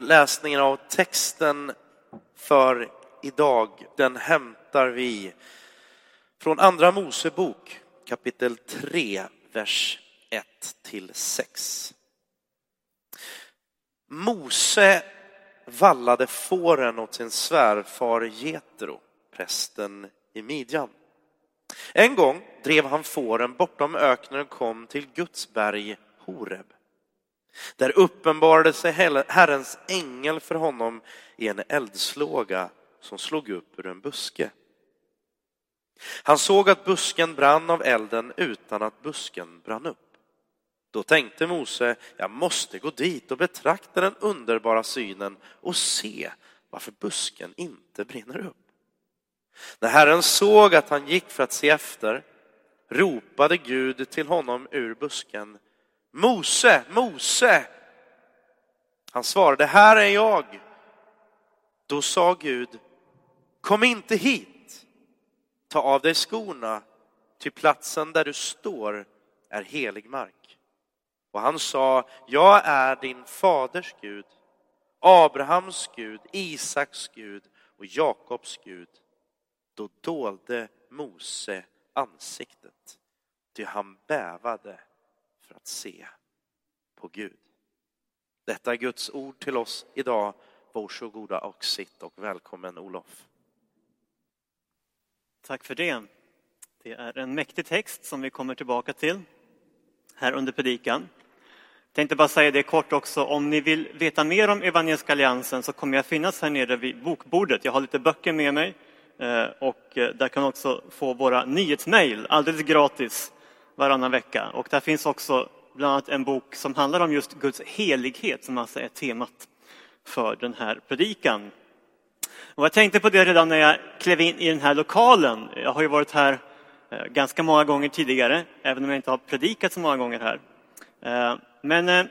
Läsningen av texten för idag, den hämtar vi från Andra Mosebok kapitel 3, vers 1 till 6. Mose vallade fåren åt sin svärfar Getro, prästen i Midjan. En gång drev han fåren bortom öknen och kom till Guds berg Horeb. Där uppenbarade sig Herrens ängel för honom i en eldslåga som slog upp ur en buske. Han såg att busken brann av elden utan att busken brann upp. Då tänkte Mose, jag måste gå dit och betrakta den underbara synen och se varför busken inte brinner upp. När Herren såg att han gick för att se efter ropade Gud till honom ur busken. Mose, Mose! Han svarade, här är jag. Då sa Gud, kom inte hit. Ta av dig skorna, till platsen där du står är helig mark. Och han sa, jag är din faders Gud, Abrahams Gud, Isaks Gud och Jakobs Gud. Då dolde Mose ansiktet, ty han bävade för att se på Gud. Detta är Guds ord till oss idag. Varsågoda och sitt och välkommen Olof. Tack för det. Det är en mäktig text som vi kommer tillbaka till här under predikan. Jag tänkte bara säga det kort också, om ni vill veta mer om Evangeliska alliansen så kommer jag finnas här nere vid bokbordet. Jag har lite böcker med mig eh, och eh, där kan man också få våra nyhetsmejl alldeles gratis varannan vecka. Och där finns också bland annat en bok som handlar om just Guds helighet som alltså är temat för den här predikan. Och jag tänkte på det redan när jag klev in i den här lokalen. Jag har ju varit här eh, ganska många gånger tidigare, även om jag inte har predikat så många gånger här. Eh, men eh,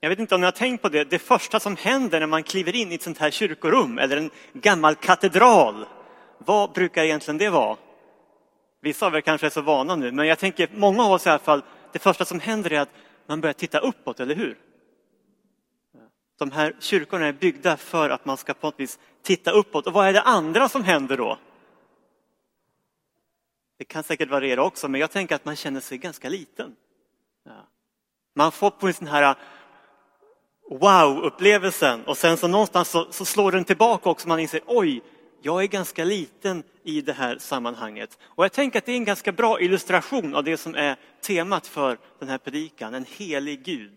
jag vet inte om ni har tänkt på det, det första som händer när man kliver in i ett sånt här kyrkorum eller en gammal katedral, vad brukar egentligen det vara? Vissa av er kanske är så vana nu, men jag tänker många av oss i alla fall, det första som händer är att man börjar titta uppåt, eller hur? De här kyrkorna är byggda för att man ska på något vis titta uppåt. Och vad är det andra som händer då? Det kan säkert variera också, men jag tänker att man känner sig ganska liten. Man får på en sån här wow-upplevelsen och sen så någonstans så, så slår den tillbaka också. Man inser oj, jag är ganska liten i det här sammanhanget. Och jag tänker att det är en ganska bra illustration av det som är temat för den här predikan, en helig Gud.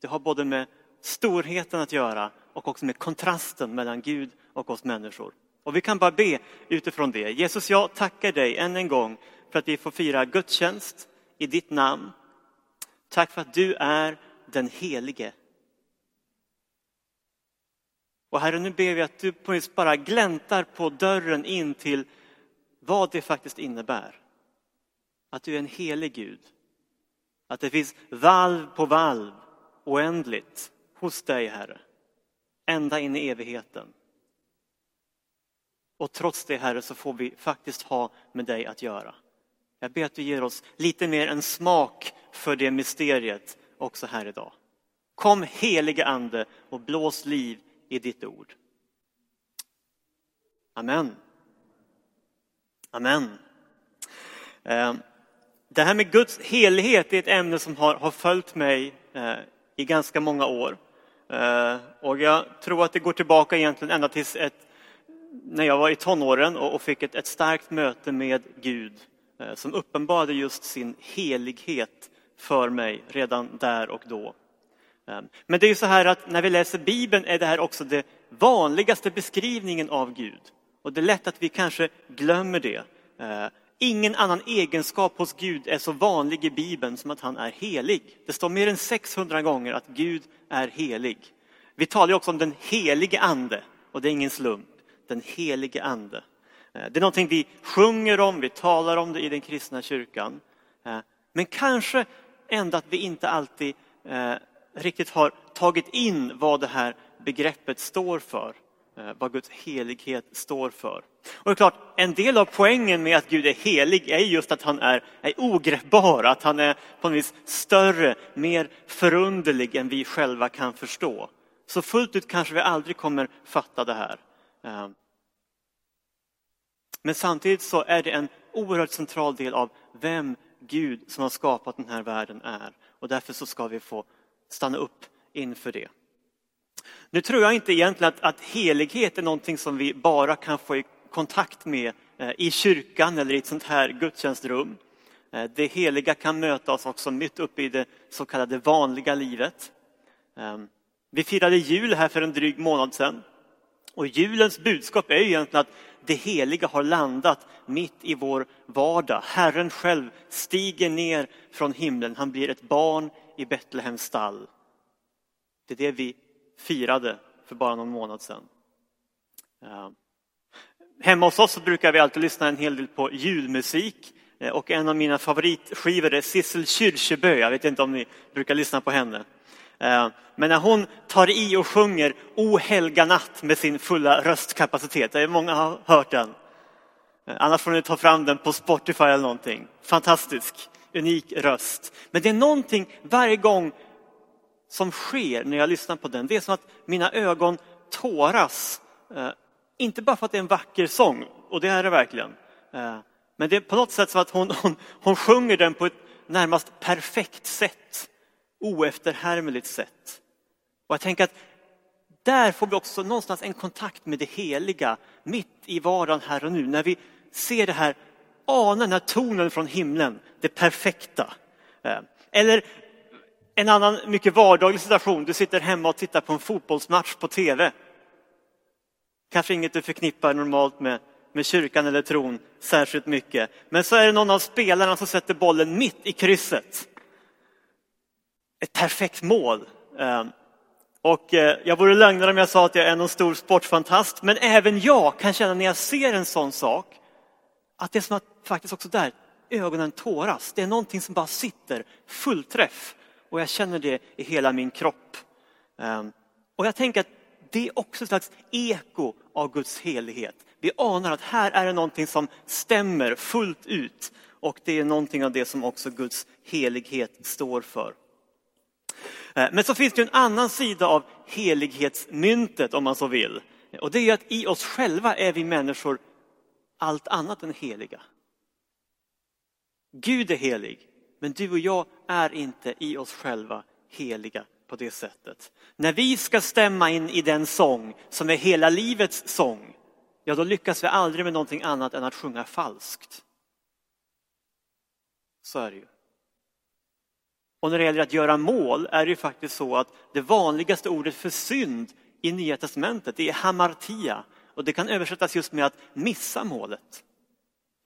Det har både med storheten att göra och också med kontrasten mellan Gud och oss människor. Och vi kan bara be utifrån det. Jesus, jag tackar dig än en gång för att vi får fira gudstjänst i ditt namn. Tack för att du är den helige. Och Herre, nu ber vi att du på nytt bara gläntar på dörren in till vad det faktiskt innebär. Att du är en helig Gud. Att det finns valv på valv oändligt hos dig, Herre. Ända in i evigheten. Och trots det, Herre, så får vi faktiskt ha med dig att göra. Jag ber att du ger oss lite mer en smak för det mysteriet också här idag. Kom helige Ande och blås liv i ditt ord. Amen. Amen. Eh, det här med Guds helighet är ett ämne som har, har följt mig eh, i ganska många år. Eh, och jag tror att det går tillbaka egentligen ända tills ett, när jag var i tonåren och fick ett, ett starkt möte med Gud som uppenbarade just sin helighet för mig redan där och då. Ehm, men det är ju så här att när vi läser Bibeln är det här också den vanligaste beskrivningen av Gud. Och det är lätt att vi kanske glömmer det. Ehm, ingen annan egenskap hos Gud är så vanlig i Bibeln som att han är helig. Det står mer än 600 gånger att Gud är helig. Vi talar också om den helige ande och det är ingen slump. Den helige ande. Ehm, det är någonting vi sjunger om, vi talar om det i den kristna kyrkan. Men kanske ändå att vi inte alltid eh, riktigt har tagit in vad det här begreppet står för. Eh, vad Guds helighet står för. Och det är klart, en del av poängen med att Gud är helig är just att han är, är ogreppbar, att han är på något vis större, mer förunderlig än vi själva kan förstå. Så fullt ut kanske vi aldrig kommer fatta det här. Eh, men samtidigt så är det en oerhört central del av vem Gud som har skapat den här världen är. Och därför så ska vi få stanna upp inför det. Nu tror jag inte egentligen att, att helighet är någonting som vi bara kan få i kontakt med eh, i kyrkan eller i ett sånt här gudstjänstrum. Eh, det heliga kan möta oss också mitt uppe i det så kallade vanliga livet. Ehm, vi firade jul här för en dryg månad sedan. Och julens budskap är ju egentligen att det heliga har landat mitt i vår vardag. Herren själv stiger ner från himlen. Han blir ett barn i Betlehems stall. Det är det vi firade för bara någon månad sedan. Eh, hemma hos oss brukar vi alltid lyssna en hel del på julmusik. Eh, och en av mina favoritskivor är Sissel Kyrkjebø. Jag vet inte om ni brukar lyssna på henne. Eh, men när hon tar i och sjunger O helga natt med sin fulla röstkapacitet, det är många har hört den. Annars får ni ta fram den på Spotify eller någonting. Fantastisk, unik röst. Men det är någonting varje gång som sker när jag lyssnar på den. Det är som att mina ögon tåras. Eh, inte bara för att det är en vacker sång, och det är det verkligen. Eh, men det är på något sätt som att hon, hon, hon sjunger den på ett närmast perfekt sätt. Oefterhärmligt sätt. Och jag tänker att där får vi också någonstans en kontakt med det heliga mitt i vardagen här och nu. När vi ser det här, ana den här tonen från himlen, det perfekta. Eh, eller en annan mycket vardaglig situation, du sitter hemma och tittar på en fotbollsmatch på tv. Kanske inget du förknippar normalt med med kyrkan eller tron särskilt mycket. Men så är det någon av spelarna som sätter bollen mitt i krysset. Ett perfekt mål. Eh, och eh, jag vore lögnare om jag sa att jag är någon stor sportfantast, men även jag kan känna när jag ser en sån sak att det är som att faktiskt också där ögonen tåras. Det är någonting som bara sitter fullträff och jag känner det i hela min kropp. Ehm, och jag tänker att det är också ett slags eko av Guds helighet. Vi anar att här är det någonting som stämmer fullt ut och det är någonting av det som också Guds helighet står för. Ehm, men så finns det en annan sida av helighetsmyntet om man så vill. Och det är att i oss själva är vi människor allt annat än heliga. Gud är helig, men du och jag är inte i oss själva heliga på det sättet. När vi ska stämma in i den sång som är hela livets sång, ja då lyckas vi aldrig med någonting annat än att sjunga falskt. Så är det ju. Och när det gäller att göra mål är det ju faktiskt så att det vanligaste ordet för synd i Nya Testamentet är hamartia och det kan översättas just med att missa målet.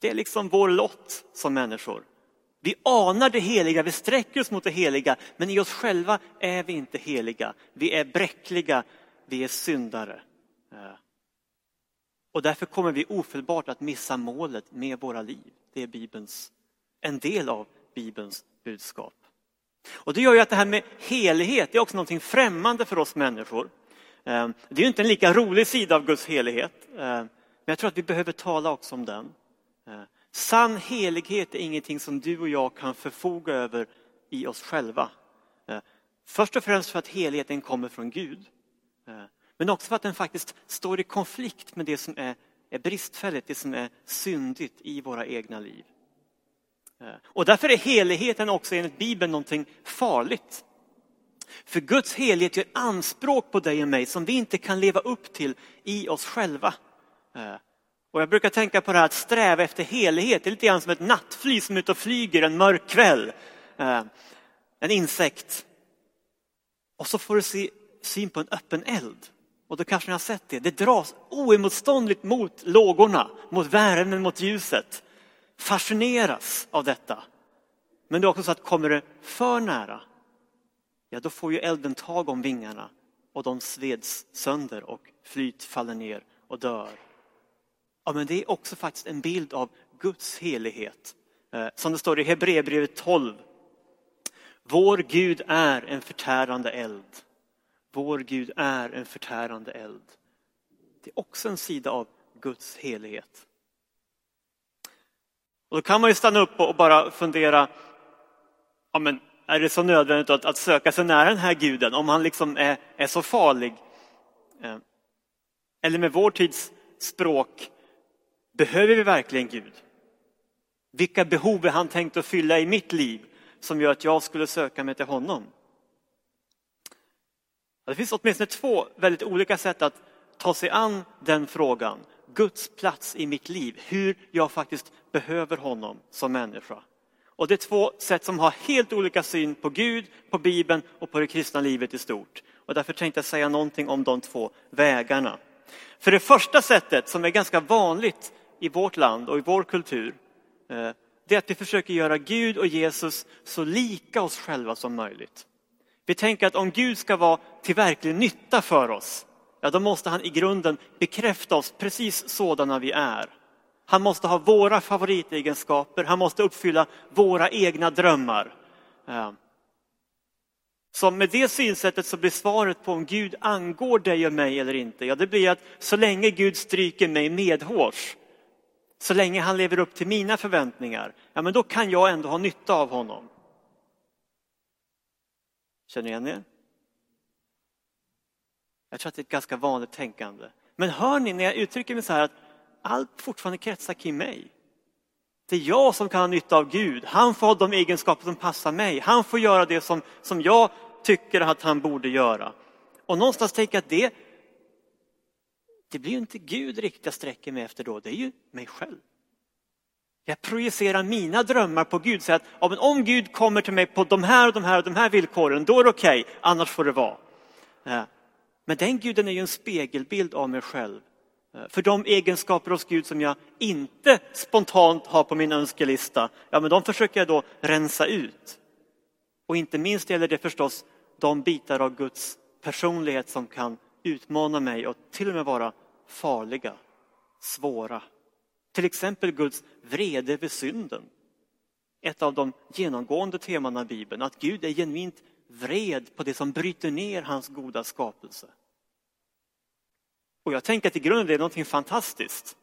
Det är liksom vår lott som människor. Vi anar det heliga, vi sträcker oss mot det heliga, men i oss själva är vi inte heliga. Vi är bräckliga, vi är syndare. Eh. Och därför kommer vi ofelbart att missa målet med våra liv. Det är Bibelns, en del av Bibelns budskap. Och det gör ju att det här med helighet är också någonting främmande för oss människor. Ehm, det är ju inte en lika rolig sida av Guds helighet, ehm, men jag tror att vi behöver tala också om den. Ehm, sann helighet är ingenting som du och jag kan förfoga över i oss själva. Först och främst för att heligheten kommer från Gud. Men också för att den faktiskt står i konflikt med det som är, är bristfälligt, det som är syndigt i våra egna liv. Och därför är heligheten också enligt Bibeln någonting farligt. För Guds helighet gör anspråk på dig och mig som vi inte kan leva upp till i oss själva. Eh, och jag brukar tänka på det här att sträva efter helighet. Det är lite grann som ett nattfly som är ute och flyger en mörk kväll. Eh, en insekt. Och så får du se syn på en öppen eld. Och då kanske ni har sett det. Det dras oemotståndligt mot lågorna, mot värmen, mot ljuset. Fascineras av detta. Men det är också så att kommer det för nära, ja då får ju elden tag om vingarna och de sveds sönder och flyt faller ner och dör. Ja, men det är också faktiskt en bild av Guds helighet. Eh, som det står i Hebreerbrevet 12. Vår Gud är en förtärande eld. Vår Gud är en förtärande eld. Det är också en sida av Guds helighet. Och då kan man ju stanna upp och bara fundera, ja men är det så nödvändigt att, att söka sig nära den här guden om han liksom är, är så farlig? Eh, eller med vår tids språk, behöver vi verkligen Gud? Vilka behov är han tänkt att fylla i mitt liv som gör att jag skulle söka mig till honom? Det finns åtminstone två väldigt olika sätt att ta sig an den frågan. Guds plats i mitt liv, hur jag faktiskt behöver honom som människa. Och det är två sätt som har helt olika syn på Gud, på Bibeln och på det kristna livet i stort. Och därför tänkte jag säga någonting om de två vägarna. För det första sättet, som är ganska vanligt i vårt land och i vår kultur, eh, det är att vi försöker göra Gud och Jesus så lika oss själva som möjligt. Vi tänker att om Gud ska vara till verklig nytta för oss, ja då måste han i grunden bekräfta oss precis sådana vi är. Han måste ha våra favoritegenskaper, han måste uppfylla våra egna drömmar. Eh. Så med det synsättet så blir svaret på om Gud angår dig och mig eller inte, ja det blir att så länge Gud stryker mig medhårs, så länge han lever upp till mina förväntningar, ja men då kan jag ändå ha nytta av honom. Känner ni igen er? Jag tror att det är ett ganska vanligt tänkande. Men hör ni när jag uttrycker mig så här att allt fortfarande kretsar kring mig. Det är jag som kan ha nytta av Gud. Han får ha de egenskaper som passar mig. Han får göra det som, som jag tycker att han borde göra. Och någonstans tänker jag att det, det blir ju inte Gud riktigt jag sträcker mig efter då, det är ju mig själv. Jag projicerar mina drömmar på Gud. Säger att om Gud kommer till mig på de här och de här och de här villkoren, då är det okej, okay, annars får det vara. Eh, men den guden är ju en spegelbild av mig själv. Eh, för de egenskaper hos Gud som jag inte spontant har på min önskelista, ja men de försöker jag då rensa ut. Och inte minst gäller det förstås de bitar av Guds personlighet som kan utmana mig och till och med vara farliga, svåra. Till exempel Guds vrede över synden. Ett av de genomgående temana i Bibeln, att Gud är genuint vred på det som bryter ner hans goda skapelse. Och jag tänker att i grunden är det någonting fantastiskt.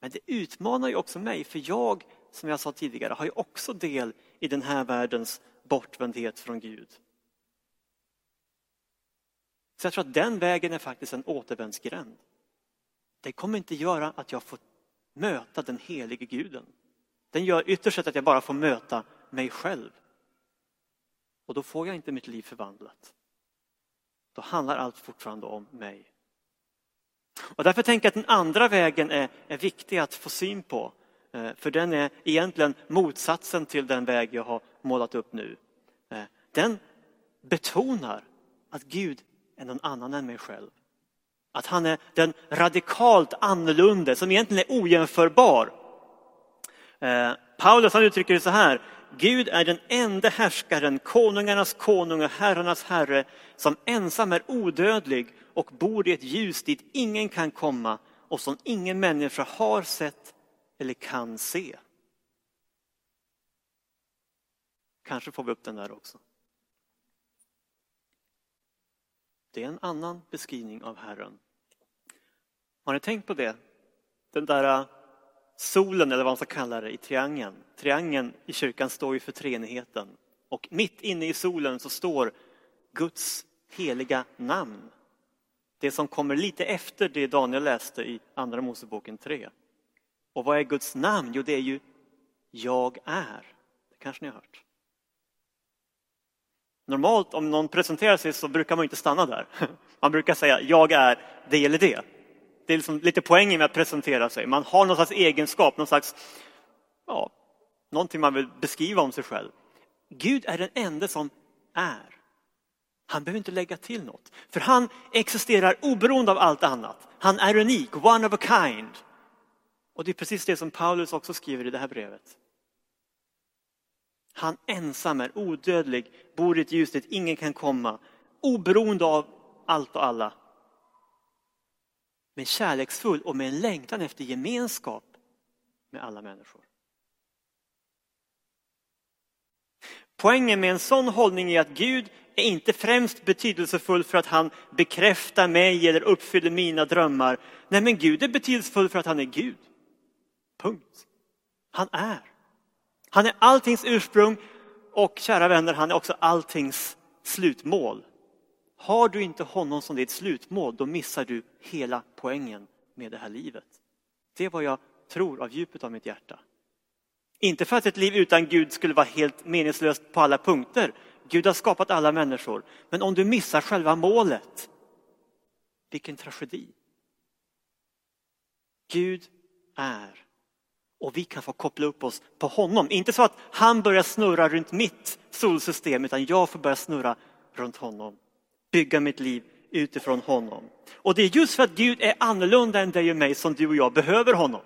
Men det utmanar ju också mig, för jag, som jag sa tidigare, har ju också del i den här världens bortvändhet från Gud. Så jag tror att den vägen är faktiskt en återvändsgränd. Det kommer inte göra att jag får möta den helige guden. Den gör ytterst sett att jag bara får möta mig själv. Och då får jag inte mitt liv förvandlat. Då handlar allt fortfarande om mig. Och därför tänker jag att den andra vägen är, är viktig att få syn på. Eh, för den är egentligen motsatsen till den väg jag har målat upp nu. Eh, den betonar att Gud är någon annan än mig själv. Att han är den radikalt annorlunda som egentligen är ojämförbar. Eh, Paulus han uttrycker det så här. Gud är den enda härskaren, konungarnas konung och herrarnas herre som ensam är odödlig och bor i ett ljus dit ingen kan komma och som ingen människa har sett eller kan se. Kanske får vi upp den där också. Det är en annan beskrivning av Herren. Har ni tänkt på det? Den där solen, eller vad man ska kalla det, i triangeln. Triangeln i kyrkan står ju för treenigheten. Och mitt inne i solen så står Guds heliga namn. Det som kommer lite efter det Daniel läste i Andra Moseboken 3. Och vad är Guds namn? Jo, det är ju Jag är. Det kanske ni har hört. Normalt om någon presenterar sig så brukar man inte stanna där. Man brukar säga jag är det eller det. Det är liksom lite poängen med att presentera sig. Man har någon slags egenskap, någon slags, ja, någonting man vill beskriva om sig själv. Gud är den enda som är. Han behöver inte lägga till något, för han existerar oberoende av allt annat. Han är unik, one of a kind. Och det är precis det som Paulus också skriver i det här brevet. Han ensam är odödlig, bor i ett ljus dit ingen kan komma, oberoende av allt och alla. Men kärleksfull och med en längtan efter gemenskap med alla människor. Poängen med en sån hållning är att Gud är inte främst betydelsefull för att han bekräftar mig eller uppfyller mina drömmar. Nej, men Gud är betydelsefull för att han är Gud. Punkt. Han är. Han är alltings ursprung Och kära vänner, han är också alltings slutmål. Har du inte honom som ditt slutmål, då missar du hela poängen med det här livet. Det är vad jag tror av djupet av mitt hjärta. Inte för att ett liv utan Gud skulle vara helt meningslöst på alla punkter. Gud har skapat alla människor. Men om du missar själva målet, vilken tragedi. Gud är och vi kan få koppla upp oss på honom. Inte så att han börjar snurra runt mitt solsystem utan jag får börja snurra runt honom. Bygga mitt liv utifrån honom. Och det är just för att Gud är annorlunda än dig och mig som du och jag behöver honom.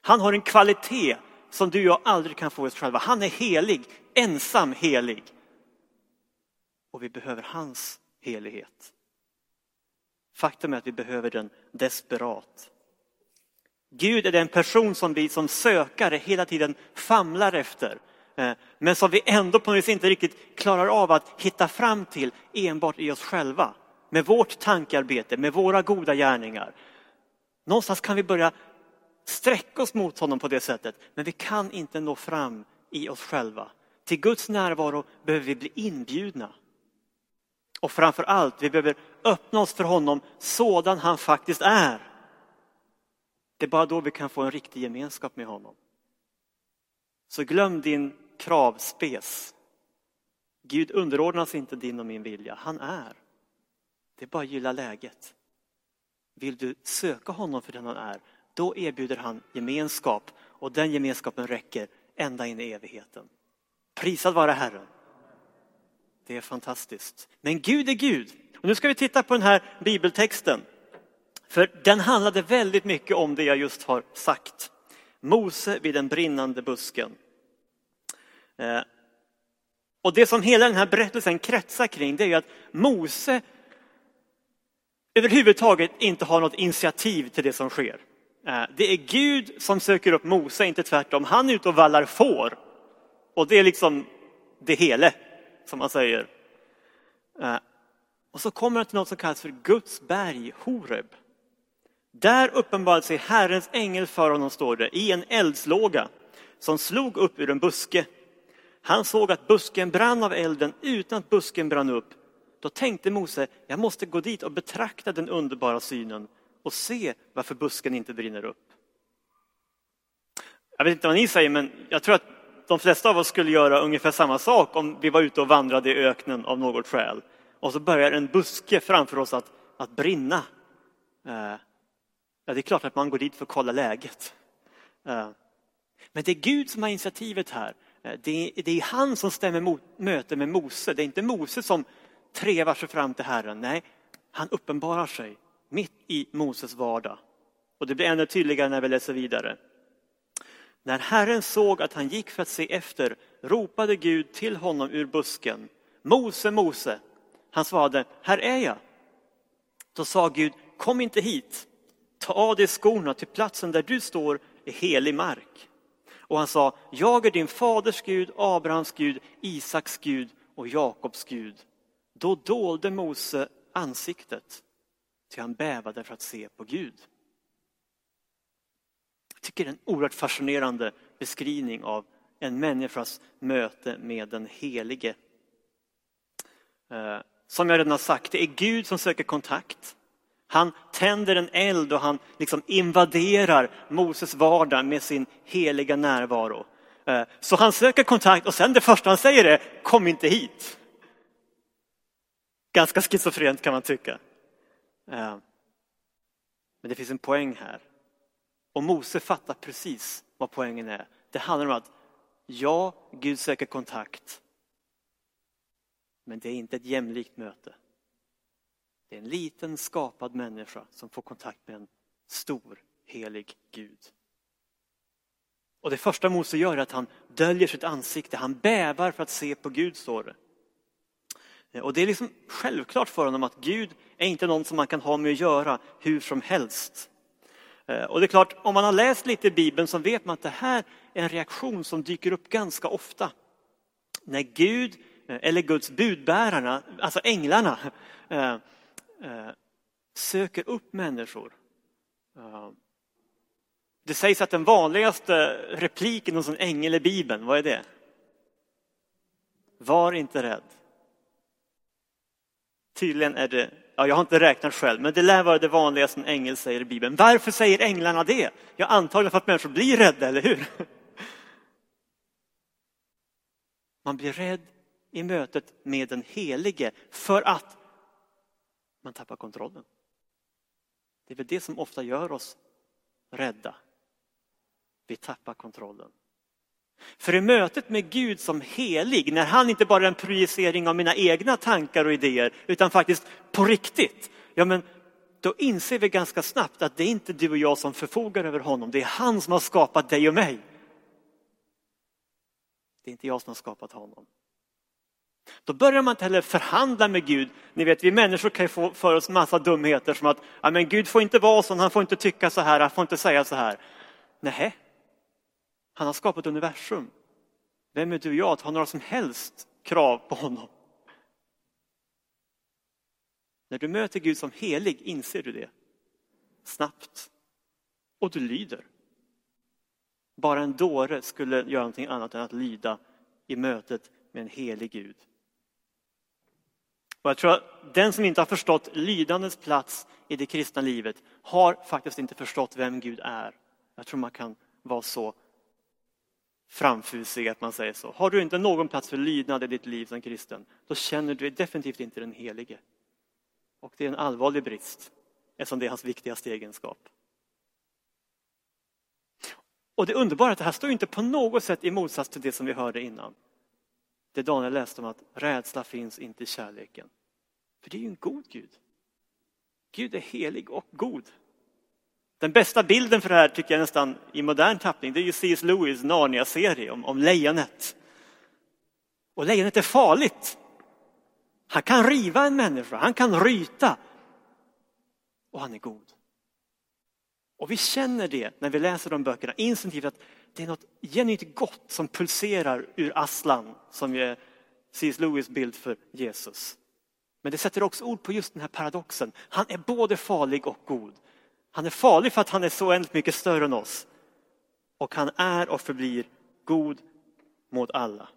Han har en kvalitet som du och jag aldrig kan få oss själva. Han är helig, ensam helig. Och vi behöver hans helighet. Faktum är att vi behöver den desperat. Gud är den person som vi som sökare hela tiden famlar efter. Eh, men som vi ändå på något vis inte riktigt klarar av att hitta fram till enbart i oss själva. Med vårt tankearbete, med våra goda gärningar. Någonstans kan vi börja sträcka oss mot honom på det sättet, men vi kan inte nå fram i oss själva. Till Guds närvaro behöver vi bli inbjudna. Och framför allt, vi behöver öppna oss för honom sådan han faktiskt är. Det är bara då vi kan få en riktig gemenskap med honom. Så glöm din kravspes. Gud underordnas inte din och min vilja, han är. Det är bara att gilla läget. Vill du söka honom för den han är, då erbjuder han gemenskap och den gemenskapen räcker ända in i evigheten. Prisad vare Herren. Det är fantastiskt. Men Gud är Gud. Och nu ska vi titta på den här bibeltexten. För den handlade väldigt mycket om det jag just har sagt. Mose vid den brinnande busken. Eh, och det som hela den här berättelsen kretsar kring det är ju att Mose överhuvudtaget inte har något initiativ till det som sker. Eh, det är Gud som söker upp Mose, inte tvärtom. Han är ute och vallar får. Och det är liksom det hele, som man säger. Eh, och så kommer han till något som kallas för Guds berg, Horeb. Där uppenbarade sig Herrens ängel för honom, står det, i en eldslåga som slog upp ur en buske. Han såg att busken brann av elden utan att busken brann upp. Då tänkte Mose, jag måste gå dit och betrakta den underbara synen och se varför busken inte brinner upp. Jag vet inte vad ni säger, men jag tror att de flesta av oss skulle göra ungefär samma sak om vi var ute och vandrade i öknen av något skäl. Och så börjar en buske framför oss att, att brinna. Eh, Ja, det är klart att man går dit för att kolla läget. Eh, men det är Gud som har initiativet här. Eh, det är, det är han som stämmer mot, möte med Mose. Det är inte Mose som trevar sig fram till Herren. Nej, han uppenbarar sig mitt i Moses vardag. Och det blir ännu tydligare när vi läser vidare. När Herren såg att han gick för att se efter ropade Gud till honom ur busken. Mose, Mose. Han svarade, här är jag. Då sa Gud, kom inte hit. Ta av dig skorna, till platsen där du står är helig mark. Och han sa, jag är din faders Gud, Abrahams Gud, Isaks Gud och Jakobs Gud. Då dolde Mose ansiktet, ty han bävade för att se på Gud. Jag tycker det är en oerhört fascinerande beskrivning av en människas möte med den helige. Eh, som jag redan har sagt, det är Gud som söker kontakt. Han tänder en eld och han liksom invaderar Moses vardag med sin heliga närvaro. Eh, så han söker kontakt och sen det första han säger är kom inte hit. Ganska schizofrent kan man tycka. Eh, men det finns en poäng här. Och Mose fattar precis vad poängen är. Det handlar om att ja, Gud söker kontakt. Men det är inte ett jämlikt möte. Det är en liten skapad människa som får kontakt med en stor helig Gud. Och det första Mose gör är att han döljer sitt ansikte, han bävar för att se på Gud, står det. Och det är liksom självklart för honom att Gud är inte någon som man kan ha med att göra hur som helst. Eh, och det är klart, om man har läst lite i Bibeln så vet man att det här är en reaktion som dyker upp ganska ofta. När Gud, eh, eller Guds budbärarna, alltså änglarna, eh, Eh, söker upp människor. Eh, det sägs att den vanligaste repliken hos en ängel i Bibeln, vad är det? Var inte rädd. Tydligen är det, ja, jag har inte räknat själv, men det lär vara det vanligaste en ängel säger i Bibeln. Varför säger änglarna det? Ja, antagligen för att människor blir rädda, eller hur? Man blir rädd i mötet med den helige för att man tappar kontrollen. Det är väl det som ofta gör oss rädda. Vi tappar kontrollen. För i mötet med Gud som helig, när han inte bara är en projicering av mina egna tankar och idéer, utan faktiskt på riktigt, ja men då inser vi ganska snabbt att det är inte du och jag som förfogar över honom, det är han som har skapat dig och mig. Det är inte jag som har skapat honom. Då börjar man inte heller förhandla med Gud. Ni vet, vi människor kan ju få för oss massa dumheter som att ja, men Gud får inte vara sån, han får inte tycka så här, han får inte säga så här. Nej, han har skapat universum. Vem är du och jag att ha några som helst krav på honom? När du möter Gud som helig inser du det snabbt och du lyder. Bara en dåre skulle göra någonting annat än att lyda i mötet med en helig Gud. Och jag tror att den som inte har förstått lidandets plats i det kristna livet har faktiskt inte förstått vem Gud är. Jag tror man kan vara så framfusig att man säger så. Har du inte någon plats för lydnad i ditt liv som kristen, då känner du definitivt inte den helige. Och det är en allvarlig brist, eftersom det är hans viktigaste egenskap. Och det underbara är att det här står inte på något sätt i motsats till det som vi hörde innan. Det Daniel läste om att rädsla finns inte i kärleken. För det är ju en god Gud. Gud är helig och god. Den bästa bilden för det här tycker jag nästan i modern tappning, det är ju C.S. Lewis Narnia-serie om, om lejonet. Och lejonet är farligt. Han kan riva en människa, han kan ryta. Och han är god. Och vi känner det när vi läser de böckerna instinktivt att det är något genuint gott som pulserar ur Aslan som är C.S. Lewis bild för Jesus. Men det sätter också ord på just den här paradoxen. Han är både farlig och god. Han är farlig för att han är så oändligt mycket större än oss. Och han är och förblir god mot alla.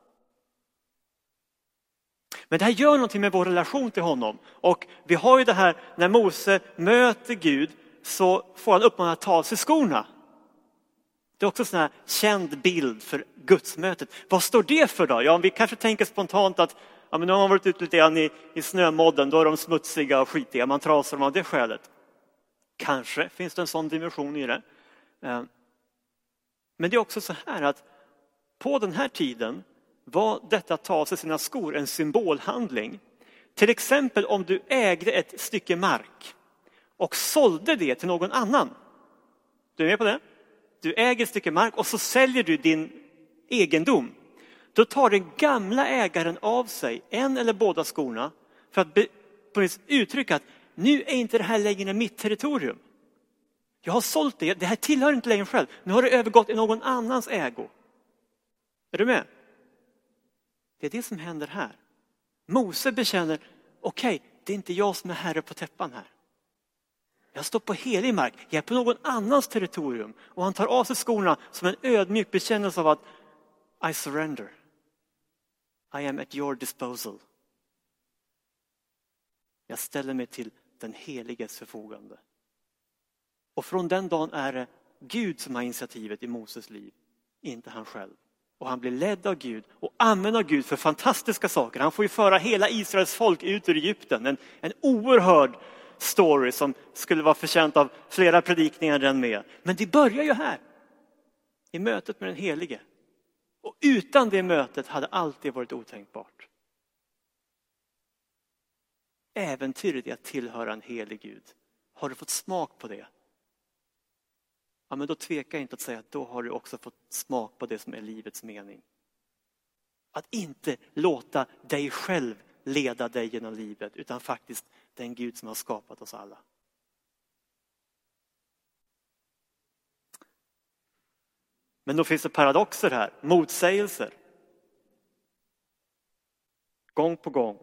Men det här gör någonting med vår relation till honom. Och vi har ju det här när Mose möter Gud så får han uppmana att ta av sig skorna. Det är också en sån här känd bild för gudsmötet. Vad står det för då? Ja, vi kanske tänker spontant att ja, men nu har man varit ute lite grann i, i snömodden, då är de smutsiga och skitiga, man trasar dem av det skälet. Kanske finns det en sån dimension i det. Eh, men det är också så här att på den här tiden var detta att ta av sig sina skor en symbolhandling. Till exempel om du ägde ett stycke mark och sålde det till någon annan. Du är med på det? Du äger ett stycke mark och så säljer du din egendom. Då tar den gamla ägaren av sig en eller båda skorna för att på uttrycka att nu är inte det här längre mitt territorium. Jag har sålt det, det här tillhör inte längre själv. Nu har det övergått i någon annans ägo. Är du med? Det är det som händer här. Mose bekänner, okej, okay, det är inte jag som är herre på täppan här. Jag står på helig mark, jag är på någon annans territorium. Och han tar av sig skorna som en ödmjuk bekännelse av att I surrender. I am at your disposal. Jag ställer mig till den heliges förfogande. Och från den dagen är det Gud som har initiativet i Moses liv, inte han själv. Och han blir ledd av Gud och använd av Gud för fantastiska saker. Han får ju föra hela Israels folk ut ur Egypten. En, en oerhörd story som skulle vara förtjänt av flera predikningar den med. Men det börjar ju här, i mötet med den helige. Och utan det mötet hade allt det varit otänkbart. Äventyret i att tillhöra en helig Gud. Har du fått smak på det? Ja, men då tveka inte att säga att då har du också fått smak på det som är livets mening. Att inte låta dig själv leda dig genom livet utan faktiskt den Gud som har skapat oss alla. Men då finns det paradoxer här, motsägelser. Gång på gång.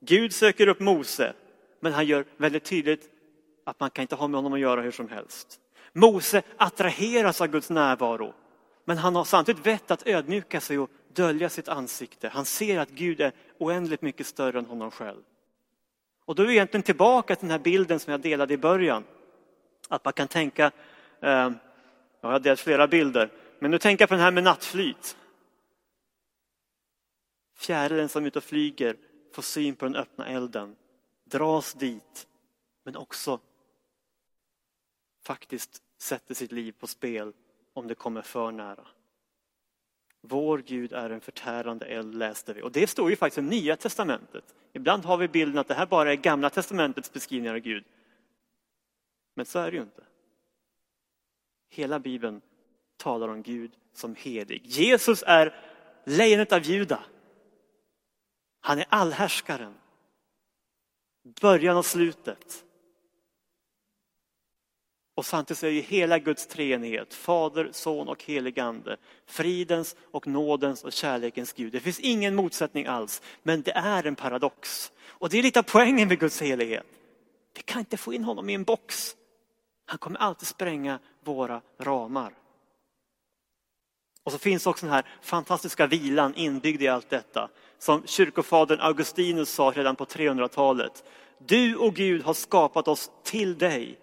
Gud söker upp Mose, men han gör väldigt tydligt att man kan inte ha med honom att göra hur som helst. Mose attraheras av Guds närvaro, men han har samtidigt vett att ödmjuka sig och dölja sitt ansikte. Han ser att Gud är oändligt mycket större än honom själv. Och då är vi egentligen tillbaka till den här bilden som jag delade i början. Att man kan tänka, eh, jag har delat flera bilder, men nu tänker jag på den här med nattflyt. Fjärilen som är ute och flyger får syn på den öppna elden, dras dit, men också faktiskt sätter sitt liv på spel om det kommer för nära. Vår Gud är en förtärande eld läste vi. Och det står ju faktiskt i Nya Testamentet. Ibland har vi bilden att det här bara är Gamla Testamentets beskrivningar av Gud. Men så är det ju inte. Hela Bibeln talar om Gud som helig. Jesus är lejonet av Juda. Han är allhärskaren. Början och slutet. Och samtidigt är ju hela Guds treenighet, Fader, Son och helig Ande, fridens och nådens och kärlekens Gud. Det finns ingen motsättning alls, men det är en paradox. Och det är lite av poängen med Guds helighet. Vi kan inte få in honom i en box. Han kommer alltid spränga våra ramar. Och så finns också den här fantastiska vilan inbyggd i allt detta. Som kyrkofadern Augustinus sa redan på 300-talet. Du och Gud har skapat oss till dig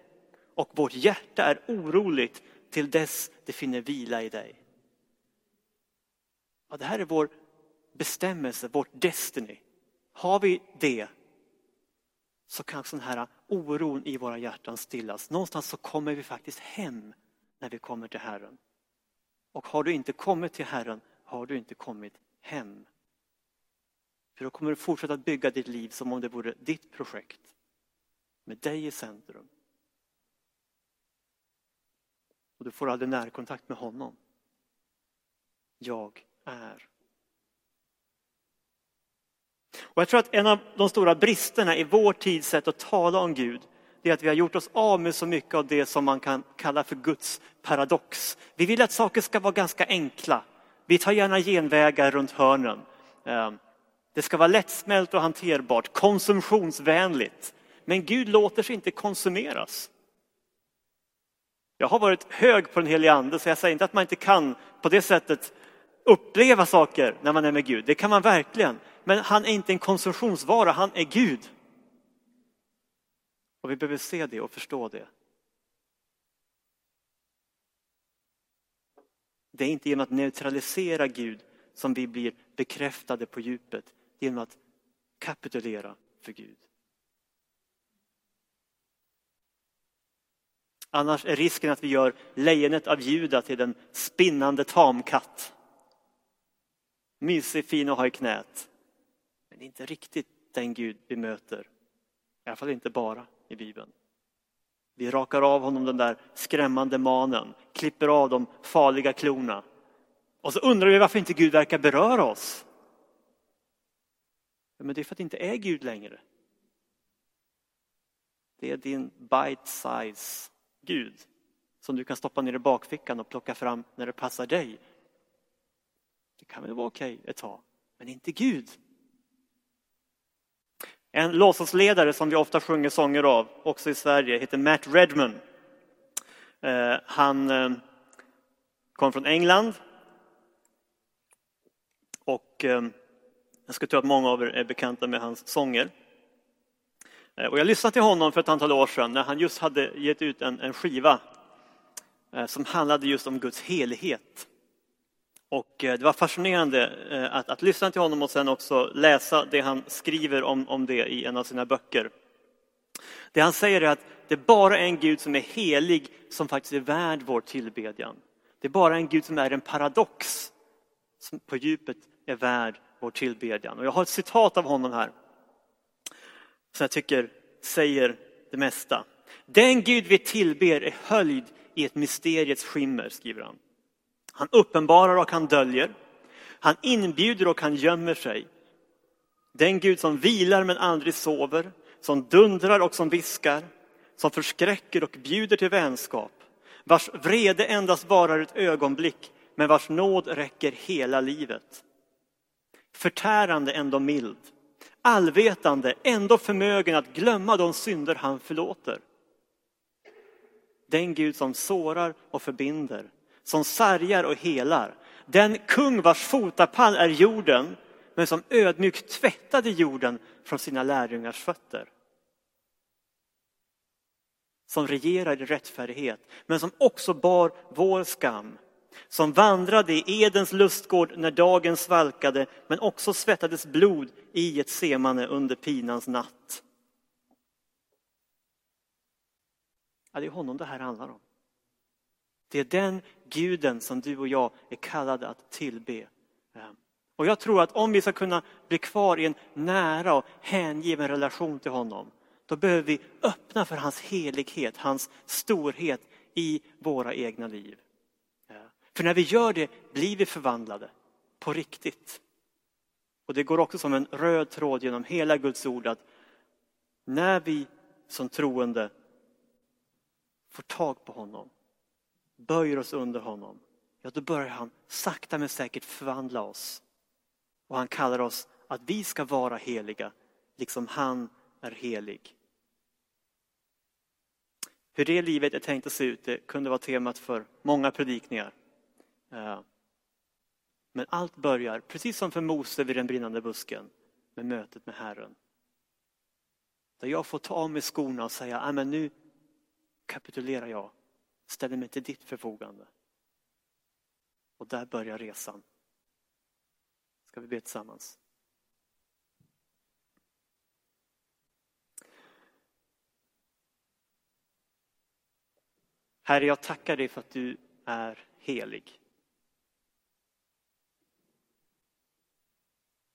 och vårt hjärta är oroligt till dess det finner vila i dig. Ja, det här är vår bestämmelse, vårt destiny. Har vi det så kan den här oron i våra hjärtan stillas. Någonstans så kommer vi faktiskt hem när vi kommer till Herren. Och har du inte kommit till Herren har du inte kommit hem. För då kommer du fortsätta att bygga ditt liv som om det vore ditt projekt. Med dig i centrum. Och du får aldrig närkontakt med honom. Jag är. Och jag tror att en av de stora bristerna i vår tids sätt att tala om Gud det är att vi har gjort oss av med så mycket av det som man kan kalla för Guds paradox. Vi vill att saker ska vara ganska enkla. Vi tar gärna genvägar runt hörnen. Ehm, det ska vara lättsmält och hanterbart, konsumtionsvänligt. Men Gud låter sig inte konsumeras. Jag har varit hög på den helige ande så jag säger inte att man inte kan på det sättet uppleva saker när man är med Gud. Det kan man verkligen. Men han är inte en konsumtionsvara, han är Gud. Och vi behöver se det och förstå det. Det är inte genom att neutralisera Gud som vi blir bekräftade på djupet. Genom att kapitulera för Gud. Annars är risken att vi gör lejonet av Juda till en spinnande tamkatt. Mysig, fin att ha i knät. Men det är inte riktigt den Gud vi möter. I alla fall inte bara i Bibeln. Vi rakar av honom den där skrämmande manen, klipper av de farliga klorna. Och så undrar vi varför inte Gud verkar beröra oss. Men det är för att det inte är Gud längre. Det är din bite size Gud som du kan stoppa ner i bakfickan och plocka fram när det passar dig. Det kan väl vara okej ett tag, men inte Gud. En låtsasledare som vi ofta sjunger sånger av, också i Sverige, heter Matt Redman. Eh, han eh, kom från England. Och eh, jag skulle tro att många av er är bekanta med hans sånger. Eh, och jag lyssnade till honom för ett antal år sedan när han just hade gett ut en, en skiva eh, som handlade just om Guds helighet. Och eh, det var fascinerande att, att lyssna till honom och sen också läsa det han skriver om, om det i en av sina böcker. Det han säger är att det är bara en Gud som är helig som faktiskt är värd vår tillbedjan. Det är bara en Gud som är en paradox som på djupet är värd vår tillbedjan. Och jag har ett citat av honom här som jag tycker säger det mesta. Den Gud vi tillber är höljd i ett mysteriets skimmer, skriver han. Han uppenbarar och han döljer. Han inbjuder och han gömmer sig. Den Gud som vilar men aldrig sover, som dundrar och som viskar, som förskräcker och bjuder till vänskap, vars vrede endast varar ett ögonblick, men vars nåd räcker hela livet. Förtärande, ändå mild. Allvetande, ändå förmögen att glömma de synder han förlåter. Den Gud som sårar och förbinder, som sargar och helar, Den kung vars fotapall är jorden, men som ödmjukt tvättade jorden från sina lärjungars fötter. Som regerar i rättfärdighet, men som också bar vår skam. Som vandrade i Edens lustgård när dagen svalkade, men också svettades blod i ett semane under pinans natt. Ja, det är honom det här handlar om. Det är den guden som du och jag är kallade att tillbe. Ehm, och jag tror att om vi ska kunna bli kvar i en nära och hängiven relation till honom, då behöver vi öppna för hans helighet, hans storhet i våra egna liv. För när vi gör det blir vi förvandlade på riktigt. Och det går också som en röd tråd genom hela Guds ord att när vi som troende får tag på honom, böjer oss under honom, ja då börjar han sakta men säkert förvandla oss. Och han kallar oss att vi ska vara heliga, liksom han är helig. Hur det livet är tänkt att se ut, det kunde vara temat för många predikningar. Eh, men allt börjar, precis som för Mose vid den brinnande busken, med mötet med Herren. Där jag får ta av mig skorna och säga, men nu kapitulerar jag, ställer mig till ditt förfogande. Och där börjar resan. Ska vi be tillsammans? Herre, jag tackar dig för att du är helig.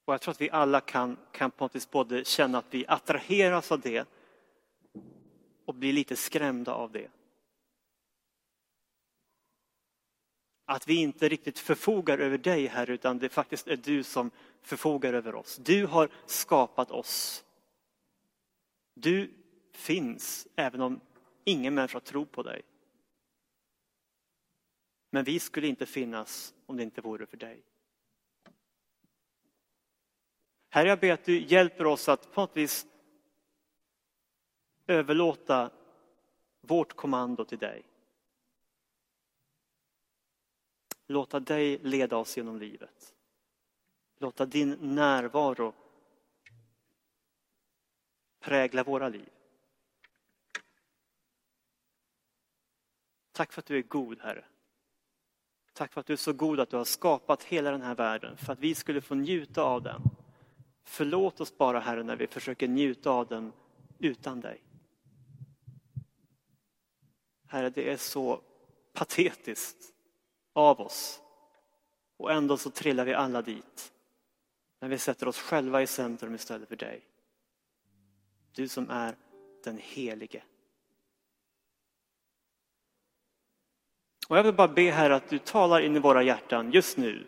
Och jag tror att vi alla kan, kan på något vis både känna att vi attraheras av det och blir lite skrämda av det. Att vi inte riktigt förfogar över dig här utan det faktiskt är du som förfogar över oss. Du har skapat oss. Du finns även om ingen människa tror på dig. Men vi skulle inte finnas om det inte vore för dig. Herre, jag ber att du hjälper oss att på något vis överlåta vårt kommando till dig. Låta dig leda oss genom livet. Låta din närvaro prägla våra liv. Tack för att du är god, Herre. Tack för att du är så god att du har skapat hela den här världen för att vi skulle få njuta av den. Förlåt oss bara, Herre, när vi försöker njuta av den utan dig. Herre, det är så patetiskt av oss. Och ändå så trillar vi alla dit. När vi sätter oss själva i centrum istället för dig. Du som är den helige. Och jag vill bara be här att du talar in i våra hjärtan just nu.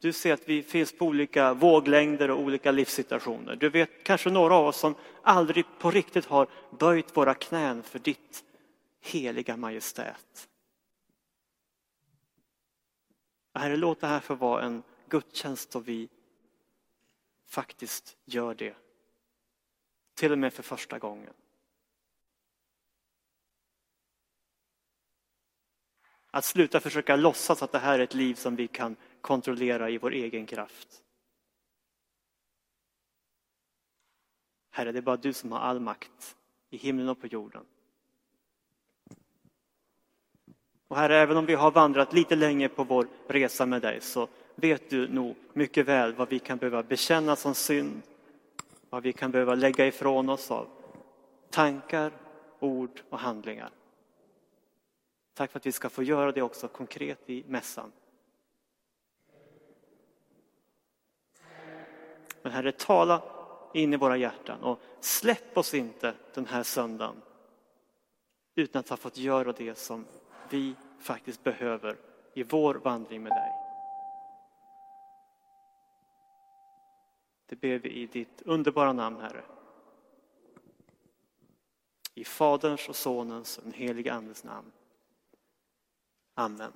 Du ser att vi finns på olika våglängder och olika livssituationer. Du vet kanske några av oss som aldrig på riktigt har böjt våra knän för ditt heliga majestät. Herre, låt det här få vara en gudstjänst då vi faktiskt gör det. Till och med för första gången. Att sluta försöka låtsas att det här är ett liv som vi kan kontrollera i vår egen kraft. Herre, det är bara du som har all makt i himlen och på jorden. Och Herre, även om vi har vandrat lite länge på vår resa med dig så vet du nog mycket väl vad vi kan behöva bekänna som synd, vad vi kan behöva lägga ifrån oss av tankar, ord och handlingar. Tack för att vi ska få göra det också konkret i mässan. Men Herre, tala in i våra hjärtan och släpp oss inte den här söndagen utan att ha fått göra det som vi faktiskt behöver i vår vandring med dig. Det ber vi i ditt underbara namn, Herre. I Faderns och Sonens och den helige Andes namn. Amen.